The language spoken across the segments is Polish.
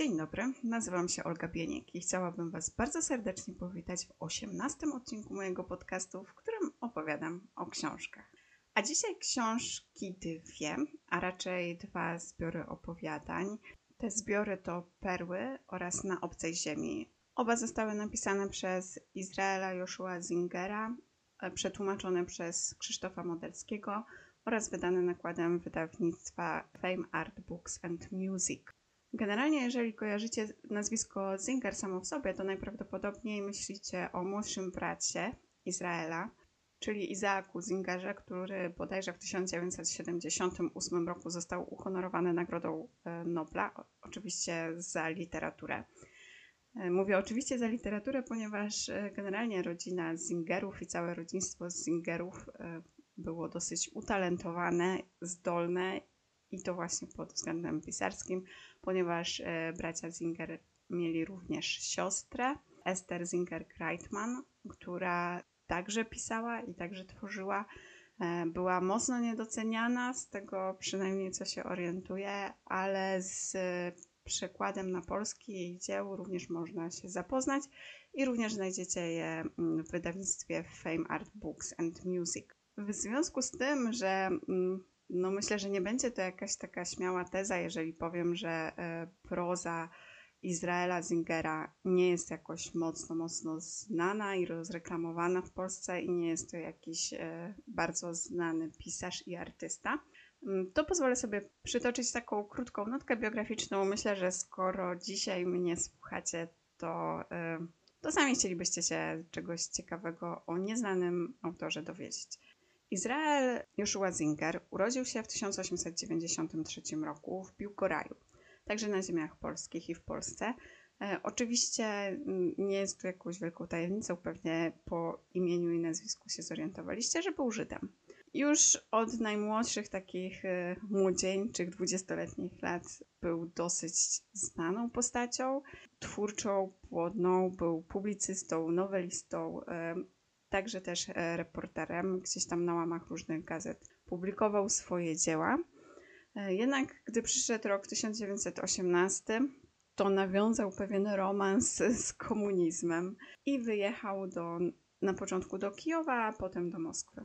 Dzień dobry, nazywam się Olga Bieniek i chciałabym Was bardzo serdecznie powitać w 18 odcinku mojego podcastu, w którym opowiadam o książkach. A dzisiaj książki dwie, a raczej dwa zbiory opowiadań. Te zbiory to Perły oraz Na obcej ziemi. Oba zostały napisane przez Izraela Joshua Zingera, e, przetłumaczone przez Krzysztofa Modelskiego oraz wydane nakładem wydawnictwa Fame Art Books and Music. Generalnie, jeżeli kojarzycie nazwisko Zinger samo w sobie, to najprawdopodobniej myślicie o młodszym bracie Izraela, czyli Izaaku Zingerze, który bodajże w 1978 roku został uhonorowany Nagrodą e, Nobla, oczywiście za literaturę. E, mówię oczywiście za literaturę, ponieważ e, generalnie rodzina Zingerów i całe rodzinstwo Zingerów było dosyć utalentowane, zdolne i to właśnie pod względem pisarskim, ponieważ e, bracia Zinger mieli również siostrę, Esther Zinger-Kreitman, która także pisała i także tworzyła. E, była mocno niedoceniana, z tego przynajmniej co się orientuje, ale z przekładem na polski jej dzieł również można się zapoznać i również znajdziecie je mm, w wydawnictwie Fame Art Books and Music. W związku z tym, że mm, no myślę, że nie będzie to jakaś taka śmiała teza, jeżeli powiem, że e, proza Izraela Zingera nie jest jakoś mocno, mocno znana i rozreklamowana w Polsce i nie jest to jakiś e, bardzo znany pisarz i artysta. Mm, to pozwolę sobie przytoczyć taką krótką notkę biograficzną. Myślę, że skoro dzisiaj mnie słuchacie, to, e, to sami chcielibyście się czegoś ciekawego o nieznanym autorze dowiedzieć. Izrael Joshua Zinger urodził się w 1893 roku w Biłgoraju, także na ziemiach polskich i w Polsce. E, oczywiście mm, nie jest to jakąś wielką tajemnicą, pewnie po imieniu i nazwisku się zorientowaliście, że był Żydem. Już od najmłodszych takich e, młodzieńczych, dwudziestoletnich lat był dosyć znaną postacią, twórczą, płodną, był publicystą, nowelistą, e, także też e, reporterem, gdzieś tam na łamach różnych gazet publikował swoje dzieła. E, jednak gdy przyszedł rok 1918, to nawiązał pewien romans z komunizmem i wyjechał do, na początku do Kijowa, a potem do Moskwy.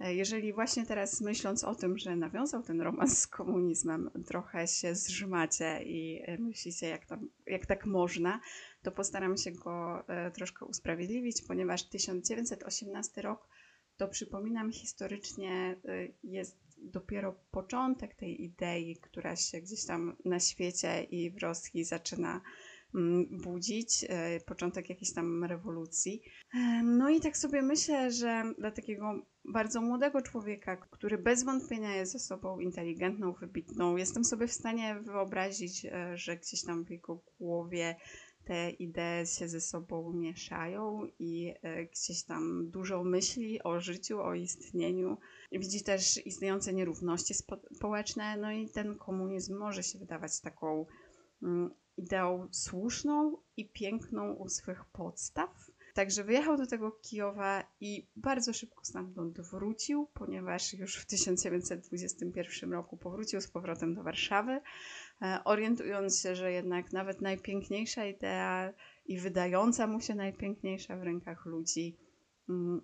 E, jeżeli właśnie teraz myśląc o tym, że nawiązał ten romans z komunizmem, trochę się zrzymacie i myślicie, jak, tam, jak tak można, to postaram się go e, troszkę usprawiedliwić, ponieważ 1918 rok to przypominam historycznie e, jest dopiero początek tej idei, która się gdzieś tam na świecie i w Rosji zaczyna budzić, e, początek jakiejś tam rewolucji. No i tak sobie myślę, że dla takiego bardzo młodego człowieka, który bez wątpienia jest osobą inteligentną, wybitną, jestem sobie w stanie wyobrazić, że gdzieś tam w jego głowie te idee się ze sobą mieszają i e, gdzieś tam dużo myśli o życiu, o istnieniu. Widzi też istniejące nierówności społeczne, no i ten komunizm może się wydawać taką mm, ideą słuszną i piękną u swych podstaw. Także wyjechał do tego Kijowa i bardzo szybko stamtąd wrócił, ponieważ już w 1921 roku powrócił z powrotem do Warszawy, E, orientując się, że jednak nawet najpiękniejsza idea i wydająca mu się najpiękniejsza w rękach ludzi, mm,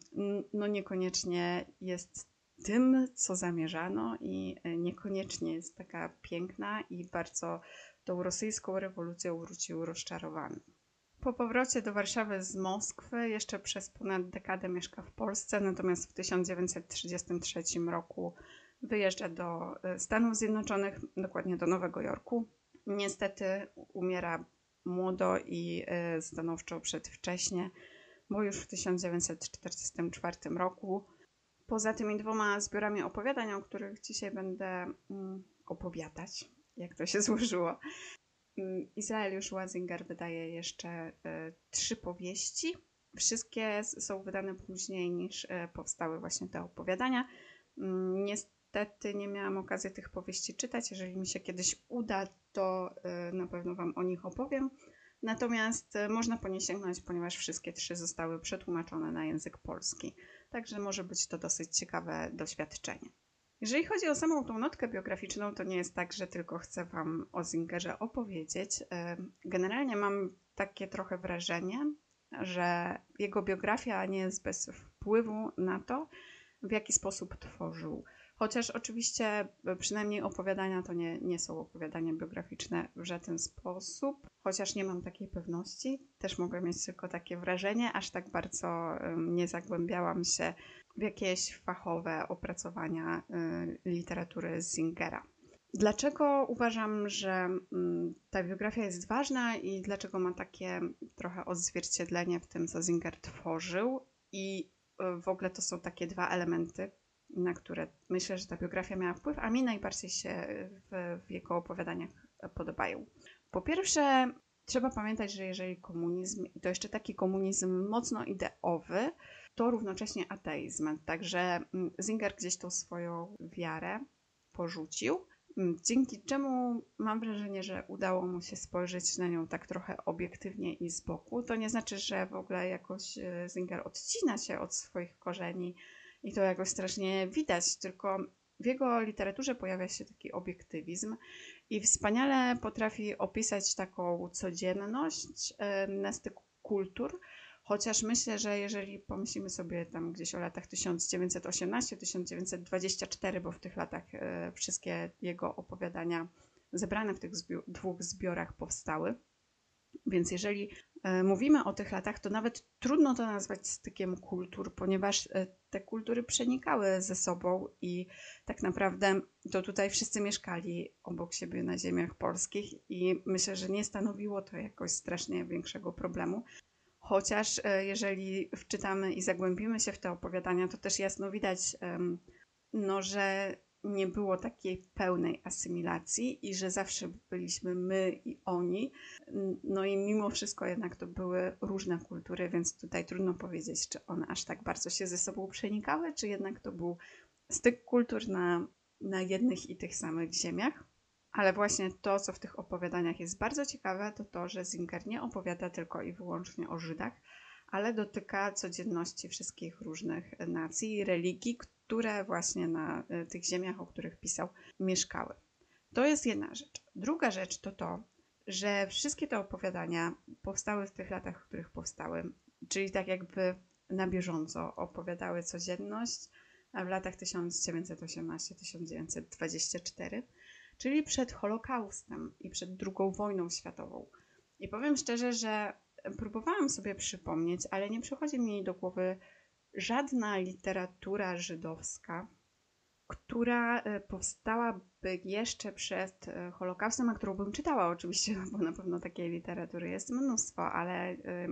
no niekoniecznie jest tym, co zamierzano i e, niekoniecznie jest taka piękna i bardzo tą rosyjską rewolucją wrócił rozczarowany. Po powrocie do Warszawy z Moskwy jeszcze przez ponad dekadę mieszka w Polsce, natomiast w 1933 roku wyjeżdża do e, Stanów Zjednoczonych, dokładnie do Nowego Jorku. Niestety umiera młodo i e, stanowczo przedwcześnie, bo już w 1944 roku. Poza tymi dwoma zbiorami opowiadań, o których dzisiaj będę mm, opowiadać, jak to się złożyło, mm, Izrael już Wazinger wydaje jeszcze e, trzy powieści. Wszystkie są wydane później niż powstały właśnie te opowiadania. Mm, niestety nie miałam okazji tych powieści czytać. Jeżeli mi się kiedyś uda, to y, na pewno Wam o nich opowiem. Natomiast można po nie sięgnąć, ponieważ wszystkie trzy zostały przetłumaczone na język polski. Także może być to dosyć ciekawe doświadczenie. Jeżeli chodzi o samą tą notkę biograficzną, to nie jest tak, że tylko chcę Wam o Zingerze opowiedzieć. Generalnie mam takie trochę wrażenie, że jego biografia nie jest bez wpływu na to, w jaki sposób tworzył. Chociaż oczywiście e, przynajmniej opowiadania to nie, nie są opowiadania biograficzne w żaden sposób, chociaż nie mam takiej pewności. Też mogę mieć tylko takie wrażenie, aż tak bardzo nie zagłębiałam się w jakieś fachowe opracowania y, literatury Zingera. Dlaczego uważam, że mm, ta biografia jest ważna i dlaczego ma takie trochę odzwierciedlenie w tym, co Zinger tworzył? I y, w ogóle to są takie dwa elementy, na które myślę, że ta biografia miała wpływ, a mi najbardziej się w, w jego opowiadaniach podobają. Po pierwsze, trzeba pamiętać, że jeżeli komunizm, i to jeszcze taki komunizm mocno ideowy, to równocześnie ateizm. Także mm, Zinger gdzieś tą swoją wiarę porzucił, mm, dzięki czemu mam wrażenie, że udało mu się spojrzeć na nią tak trochę obiektywnie i z boku. To nie znaczy, że w ogóle jakoś e, Zinger odcina się od swoich korzeni i to jakoś strasznie widać, tylko w jego literaturze pojawia się taki obiektywizm i wspaniale potrafi opisać taką codzienność e, na styku kultur, Chociaż myślę, że jeżeli pomyślimy sobie tam gdzieś o latach 1918-1924, bo w tych latach e, wszystkie jego opowiadania zebrane w tych dwóch zbiorach powstały, więc jeżeli e, mówimy o tych latach, to nawet trudno to nazwać stykiem kultur, ponieważ te kultury przenikały ze sobą i tak naprawdę to tutaj wszyscy mieszkali obok siebie na ziemiach polskich i myślę, że nie stanowiło to jakoś strasznie większego problemu. Chociaż e, jeżeli wczytamy i zagłębimy się w te opowiadania, to też jasno widać, no, że nie było takiej pełnej asymilacji i że zawsze byliśmy my i oni. No i mimo wszystko jednak to były różne kultury, więc tutaj trudno powiedzieć, czy one aż tak bardzo się ze sobą przenikały, czy jednak to był styk kultur na, na jednych i tych samych ziemiach. Ale właśnie to, co w tych opowiadaniach jest bardzo ciekawe, to to, że Zinger nie opowiada tylko i wyłącznie o Żydach, ale dotyka codzienności wszystkich różnych nacji i religii, które właśnie na e, tych ziemiach, o których pisał, mieszkały. To jest jedna rzecz. Druga rzecz to to, że wszystkie te opowiadania powstały w tych latach, w których powstały, czyli tak jakby na bieżąco opowiadały codzienność w latach 1918-1924 czyli przed Holokaustem i przed II wojną światową. I powiem szczerze, że próbowałam sobie przypomnieć, ale nie przychodzi mi do głowy żadna literatura żydowska, która e, powstałaby jeszcze przed e, Holokaustem, a którą bym czytała oczywiście, bo na pewno takiej literatury jest mnóstwo, ale e,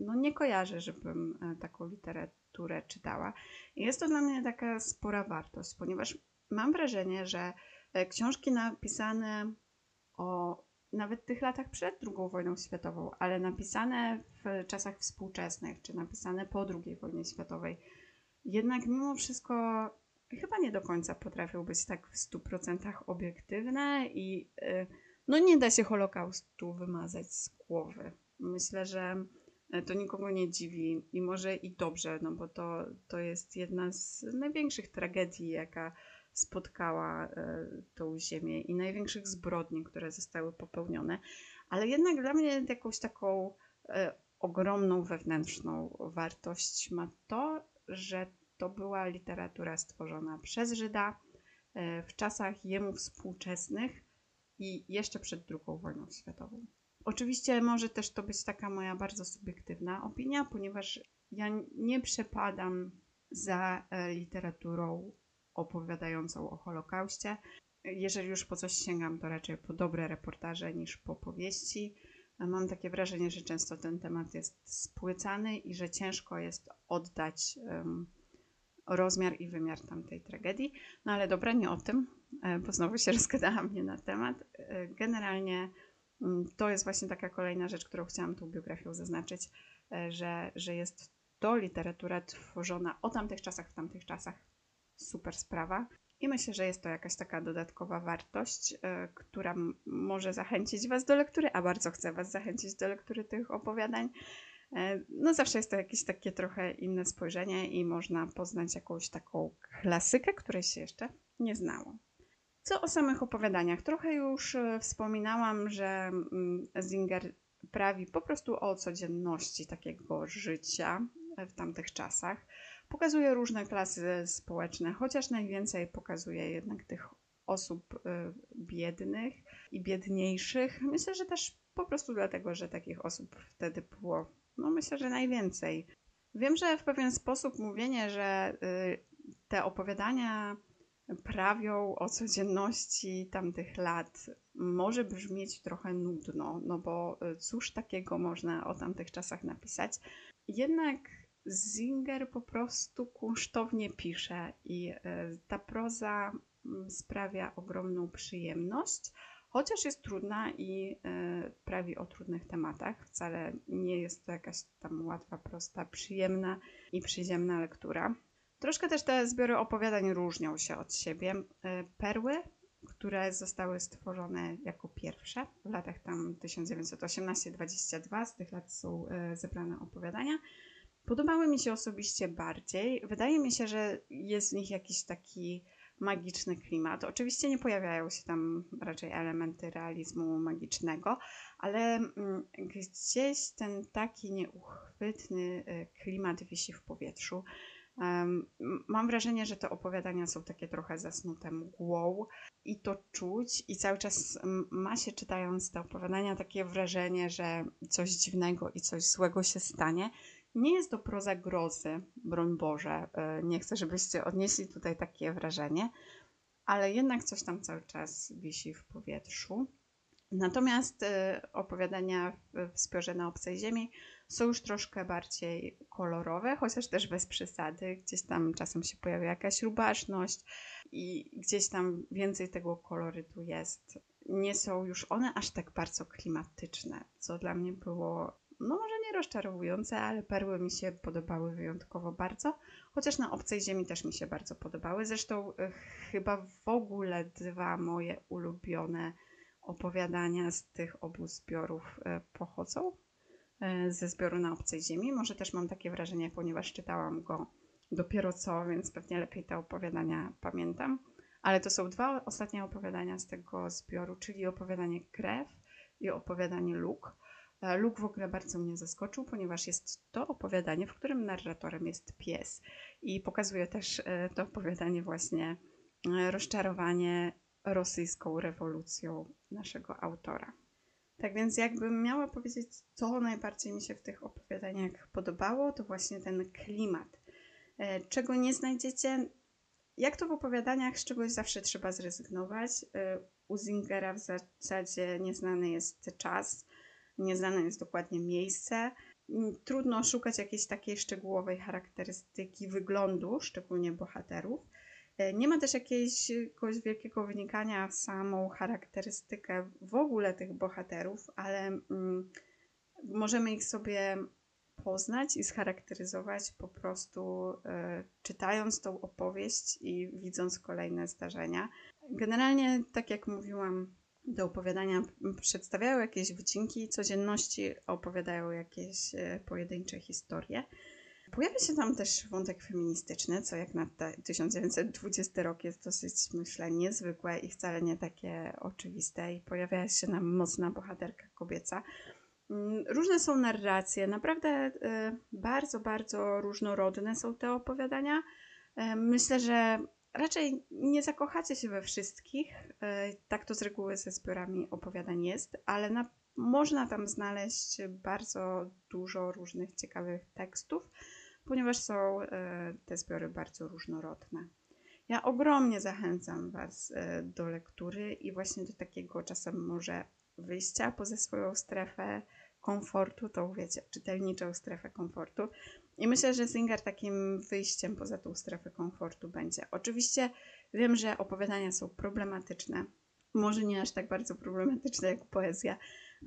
no nie kojarzę, żebym taką literaturę czytała. I jest to dla mnie taka spora wartość, ponieważ mam wrażenie, że książki napisane o nawet tych latach przed II wojną światową, ale napisane w czasach współczesnych, czy napisane po II wojnie światowej, jednak mimo wszystko chyba nie do końca potrafią być tak w 100% obiektywne i e, no nie da się Holokaustu wymazać z głowy. Myślę, że e, to nikogo nie dziwi i może i dobrze, no bo to, to jest jedna z największych tragedii, jaka spotkała e, tą ziemię i największych zbrodni, które zostały popełnione, ale jednak dla mnie jakąś taką e, ogromną wewnętrzną wartość ma to, że to była literatura stworzona przez Żyda e, w czasach jemu współczesnych i jeszcze przed II wojną światową. Oczywiście może też to być taka moja bardzo subiektywna opinia, ponieważ ja nie przepadam za literaturą opowiadającą o Holokauście. Jeżeli już po coś sięgam, to raczej po dobre reportaże niż po powieści. Mam takie wrażenie, że często ten temat jest spłycany i że ciężko jest oddać um, rozmiar i wymiar tamtej tragedii. No ale dobra, nie o tym, e, bo znowu się rozgadałam mnie na temat. E, generalnie mm, to jest właśnie taka kolejna rzecz, którą chciałam tą biografią zaznaczyć, e, że, że jest to literatura tworzona o tamtych czasach, w tamtych czasach, super sprawa. I myślę, że jest to jakaś taka dodatkowa wartość, yy, która może zachęcić Was do lektury, a bardzo chcę Was zachęcić do lektury tych opowiadań. Yy, no zawsze jest to jakieś takie trochę inne spojrzenie i można poznać jakąś taką klasykę, której się jeszcze nie znało. Co o samych opowiadaniach? Trochę już e, wspominałam, że mm, Zinger prawi po prostu o codzienności takiego życia w tamtych czasach. Pokazuje różne klasy społeczne, chociaż najwięcej pokazuje jednak tych osób y, biednych i biedniejszych. Myślę, że też po prostu dlatego, że takich osób wtedy było, no myślę, że najwięcej. Wiem, że w pewien sposób mówienie, że y, te opowiadania prawią o codzienności tamtych lat może brzmieć trochę nudno, no bo y, cóż takiego można o tamtych czasach napisać. Jednak Zinger po prostu kunsztownie pisze i ta proza Mm, sprawia ogromną przyjemność, chociaż jest trudna i y, prawi o trudnych tematach. Wcale nie jest to jakaś tam łatwa, prosta, przyjemna i przyziemna lektura. Troszkę też te zbiory opowiadań różnią się od siebie. Y, perły, które zostały stworzone jako pierwsze w latach tam 1918-22, z tych lat są zebrane opowiadania. Podobały mi się osobiście bardziej. Wydaje mi się, że jest w nich jakiś taki magiczny klimat. Oczywiście nie pojawiają się tam raczej elementy realizmu magicznego, ale mm, gdzieś ten taki nieuchwytny y, klimat wisi w powietrzu. Mam wrażenie, że te opowiadania są takie trochę zasnute mgłą i to czuć, i cały czas ma się czytając te opowiadania takie wrażenie, że coś dziwnego i coś złego się stanie. Nie jest to proza grozy, broń Boże. E, nie chcę, żebyście odnieśli tutaj takie wrażenie, ale jednak coś tam cały czas wisi w powietrzu. Natomiast e, opowiadania w zbiorze na obcej ziemi są już troszkę bardziej kolorowe, chociaż też bez przesady. Gdzieś tam czasem się pojawia jakaś rubaszność i gdzieś tam więcej tego kolorytu jest. Nie są już one aż tak bardzo klimatyczne, co dla mnie było no może nie rozczarowujące, ale perły mi się podobały wyjątkowo bardzo, chociaż na obcej ziemi też mi się bardzo podobały. Zresztą y, chyba w ogóle dwa moje ulubione opowiadania z tych obu zbiorów y, pochodzą y, ze zbioru na obcej ziemi. Może też mam takie wrażenie, ponieważ czytałam go dopiero co, więc pewnie lepiej te opowiadania pamiętam. Ale to są dwa ostatnie opowiadania z tego zbioru, czyli opowiadanie Krew i opowiadanie Luk. Luke w ogóle bardzo mnie zaskoczył, ponieważ jest to opowiadanie, w którym narratorem jest pies. I pokazuje też e, to opowiadanie właśnie e, rozczarowanie rosyjską rewolucją naszego autora. Tak więc jakbym miała powiedzieć, co najbardziej mi się w tych opowiadaniach podobało, to właśnie ten klimat. E, czego nie znajdziecie, jak to w opowiadaniach, z czegoś zawsze trzeba zrezygnować. U Zingera w zasadzie nieznany jest czas, nieznane jest dokładnie miejsce. Mm, trudno szukać jakiejś takiej szczegółowej charakterystyki wyglądu, szczególnie bohaterów. E, nie ma też jakiegoś wielkiego wynikania w samą charakterystykę w ogóle tych bohaterów, ale mm, możemy ich sobie poznać i scharakteryzować po prostu y, czytając tą opowieść i widząc kolejne zdarzenia. Generalnie, tak jak mówiłam do opowiadania przedstawiają jakieś wycinki codzienności, opowiadają jakieś e, pojedyncze historie. Pojawia się tam też wątek feministyczny, co jak na 1920 rok jest dosyć, myślę, niezwykłe i wcale nie takie oczywiste. I pojawia się nam mocna bohaterka kobieca. Mm, różne są narracje, naprawdę e, bardzo, bardzo różnorodne są te opowiadania. E, myślę, że Raczej nie zakochacie się we wszystkich, e, tak to z reguły ze zbiorami opowiadań jest, ale na, można tam znaleźć bardzo dużo różnych ciekawych tekstów, ponieważ są e, te zbiory bardzo różnorodne. Ja ogromnie zachęcam Was e, do lektury i właśnie do takiego czasem może wyjścia poza swoją strefę komfortu, tą wiecie, czytelniczą strefę komfortu. I myślę, że Singer takim wyjściem poza tą strefę komfortu będzie. Oczywiście wiem, że opowiadania są problematyczne. Może nie aż tak bardzo problematyczne jak poezja,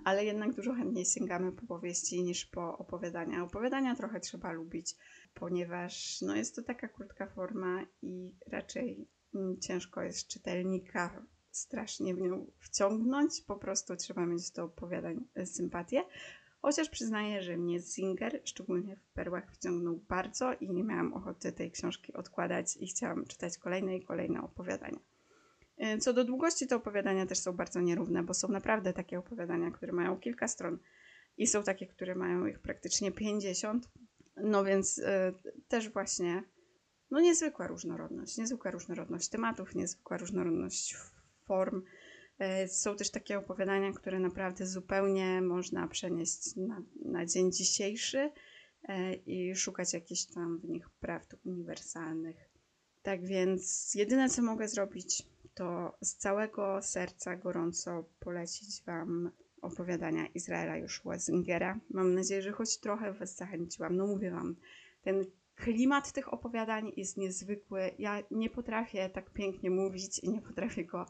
ale jednak dużo chętniej sięgamy po powieści niż po opowiadania. Opowiadania trochę trzeba lubić, ponieważ no, jest to taka krótka forma i raczej mm, ciężko jest czytelnika strasznie w nią wciągnąć. Po prostu trzeba mieć do opowiadań sympatię. Chociaż przyznaję, że mnie Singer, szczególnie w Perłach, wciągnął bardzo i nie miałam ochoty tej książki odkładać i chciałam czytać kolejne i kolejne opowiadania. E, co do długości, te opowiadania też są bardzo nierówne, bo są naprawdę takie opowiadania, które mają kilka stron i są takie, które mają ich praktycznie 50. No więc y, też właśnie no niezwykła różnorodność, niezwykła różnorodność tematów, niezwykła różnorodność form. Y, są też takie opowiadania, które naprawdę zupełnie można przenieść na, na dzień dzisiejszy y, i szukać jakichś tam w nich prawd uniwersalnych. Tak więc jedyne co mogę zrobić, to z całego serca gorąco polecić Wam opowiadania Izraela Joshua Zingera. Mam nadzieję, że choć trochę Was zachęciłam. No mówię Wam, ten klimat tych opowiadań jest niezwykły. Ja nie potrafię tak pięknie mówić i nie potrafię go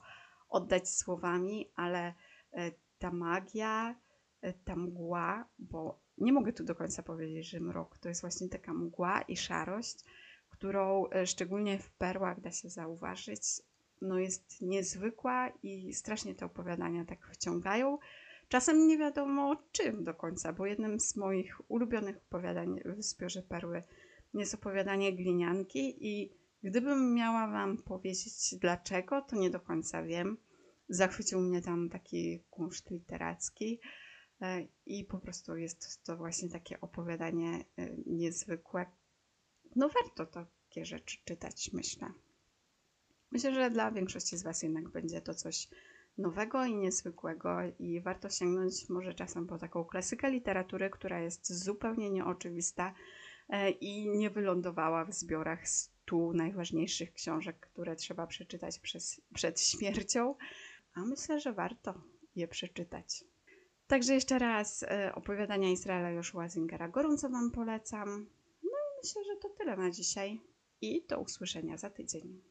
oddać słowami, ale e, ta magia, e, ta mgła, bo nie mogę tu do końca powiedzieć, że mrok to jest właśnie taka mgła i szarość, którą e, szczególnie w perłach da się zauważyć, no jest niezwykła i strasznie te opowiadania tak wciągają. Czasem nie wiadomo czym do końca, bo jednym z moich ulubionych opowiadań w Zbiorze Perły jest opowiadanie Glinianki i gdybym miała Wam powiedzieć dlaczego, to nie do końca wiem. Zachwycił mnie tam taki kunszt literacki e, i po prostu jest to właśnie takie opowiadanie e, niezwykłe. No warto takie rzeczy czytać, myślę. Myślę, że dla większości z Was jednak będzie to coś nowego i niezwykłego i warto sięgnąć może czasem po taką klasykę literatury, która jest zupełnie nieoczywista e, i nie wylądowała w zbiorach stu najważniejszych książek, które trzeba przeczytać przez, przed śmiercią, a myślę, że warto je przeczytać. Także jeszcze raz e, opowiadania Izraela Joshua Zingera gorąco Wam polecam. No i myślę, że to tyle na dzisiaj i do usłyszenia za tydzień.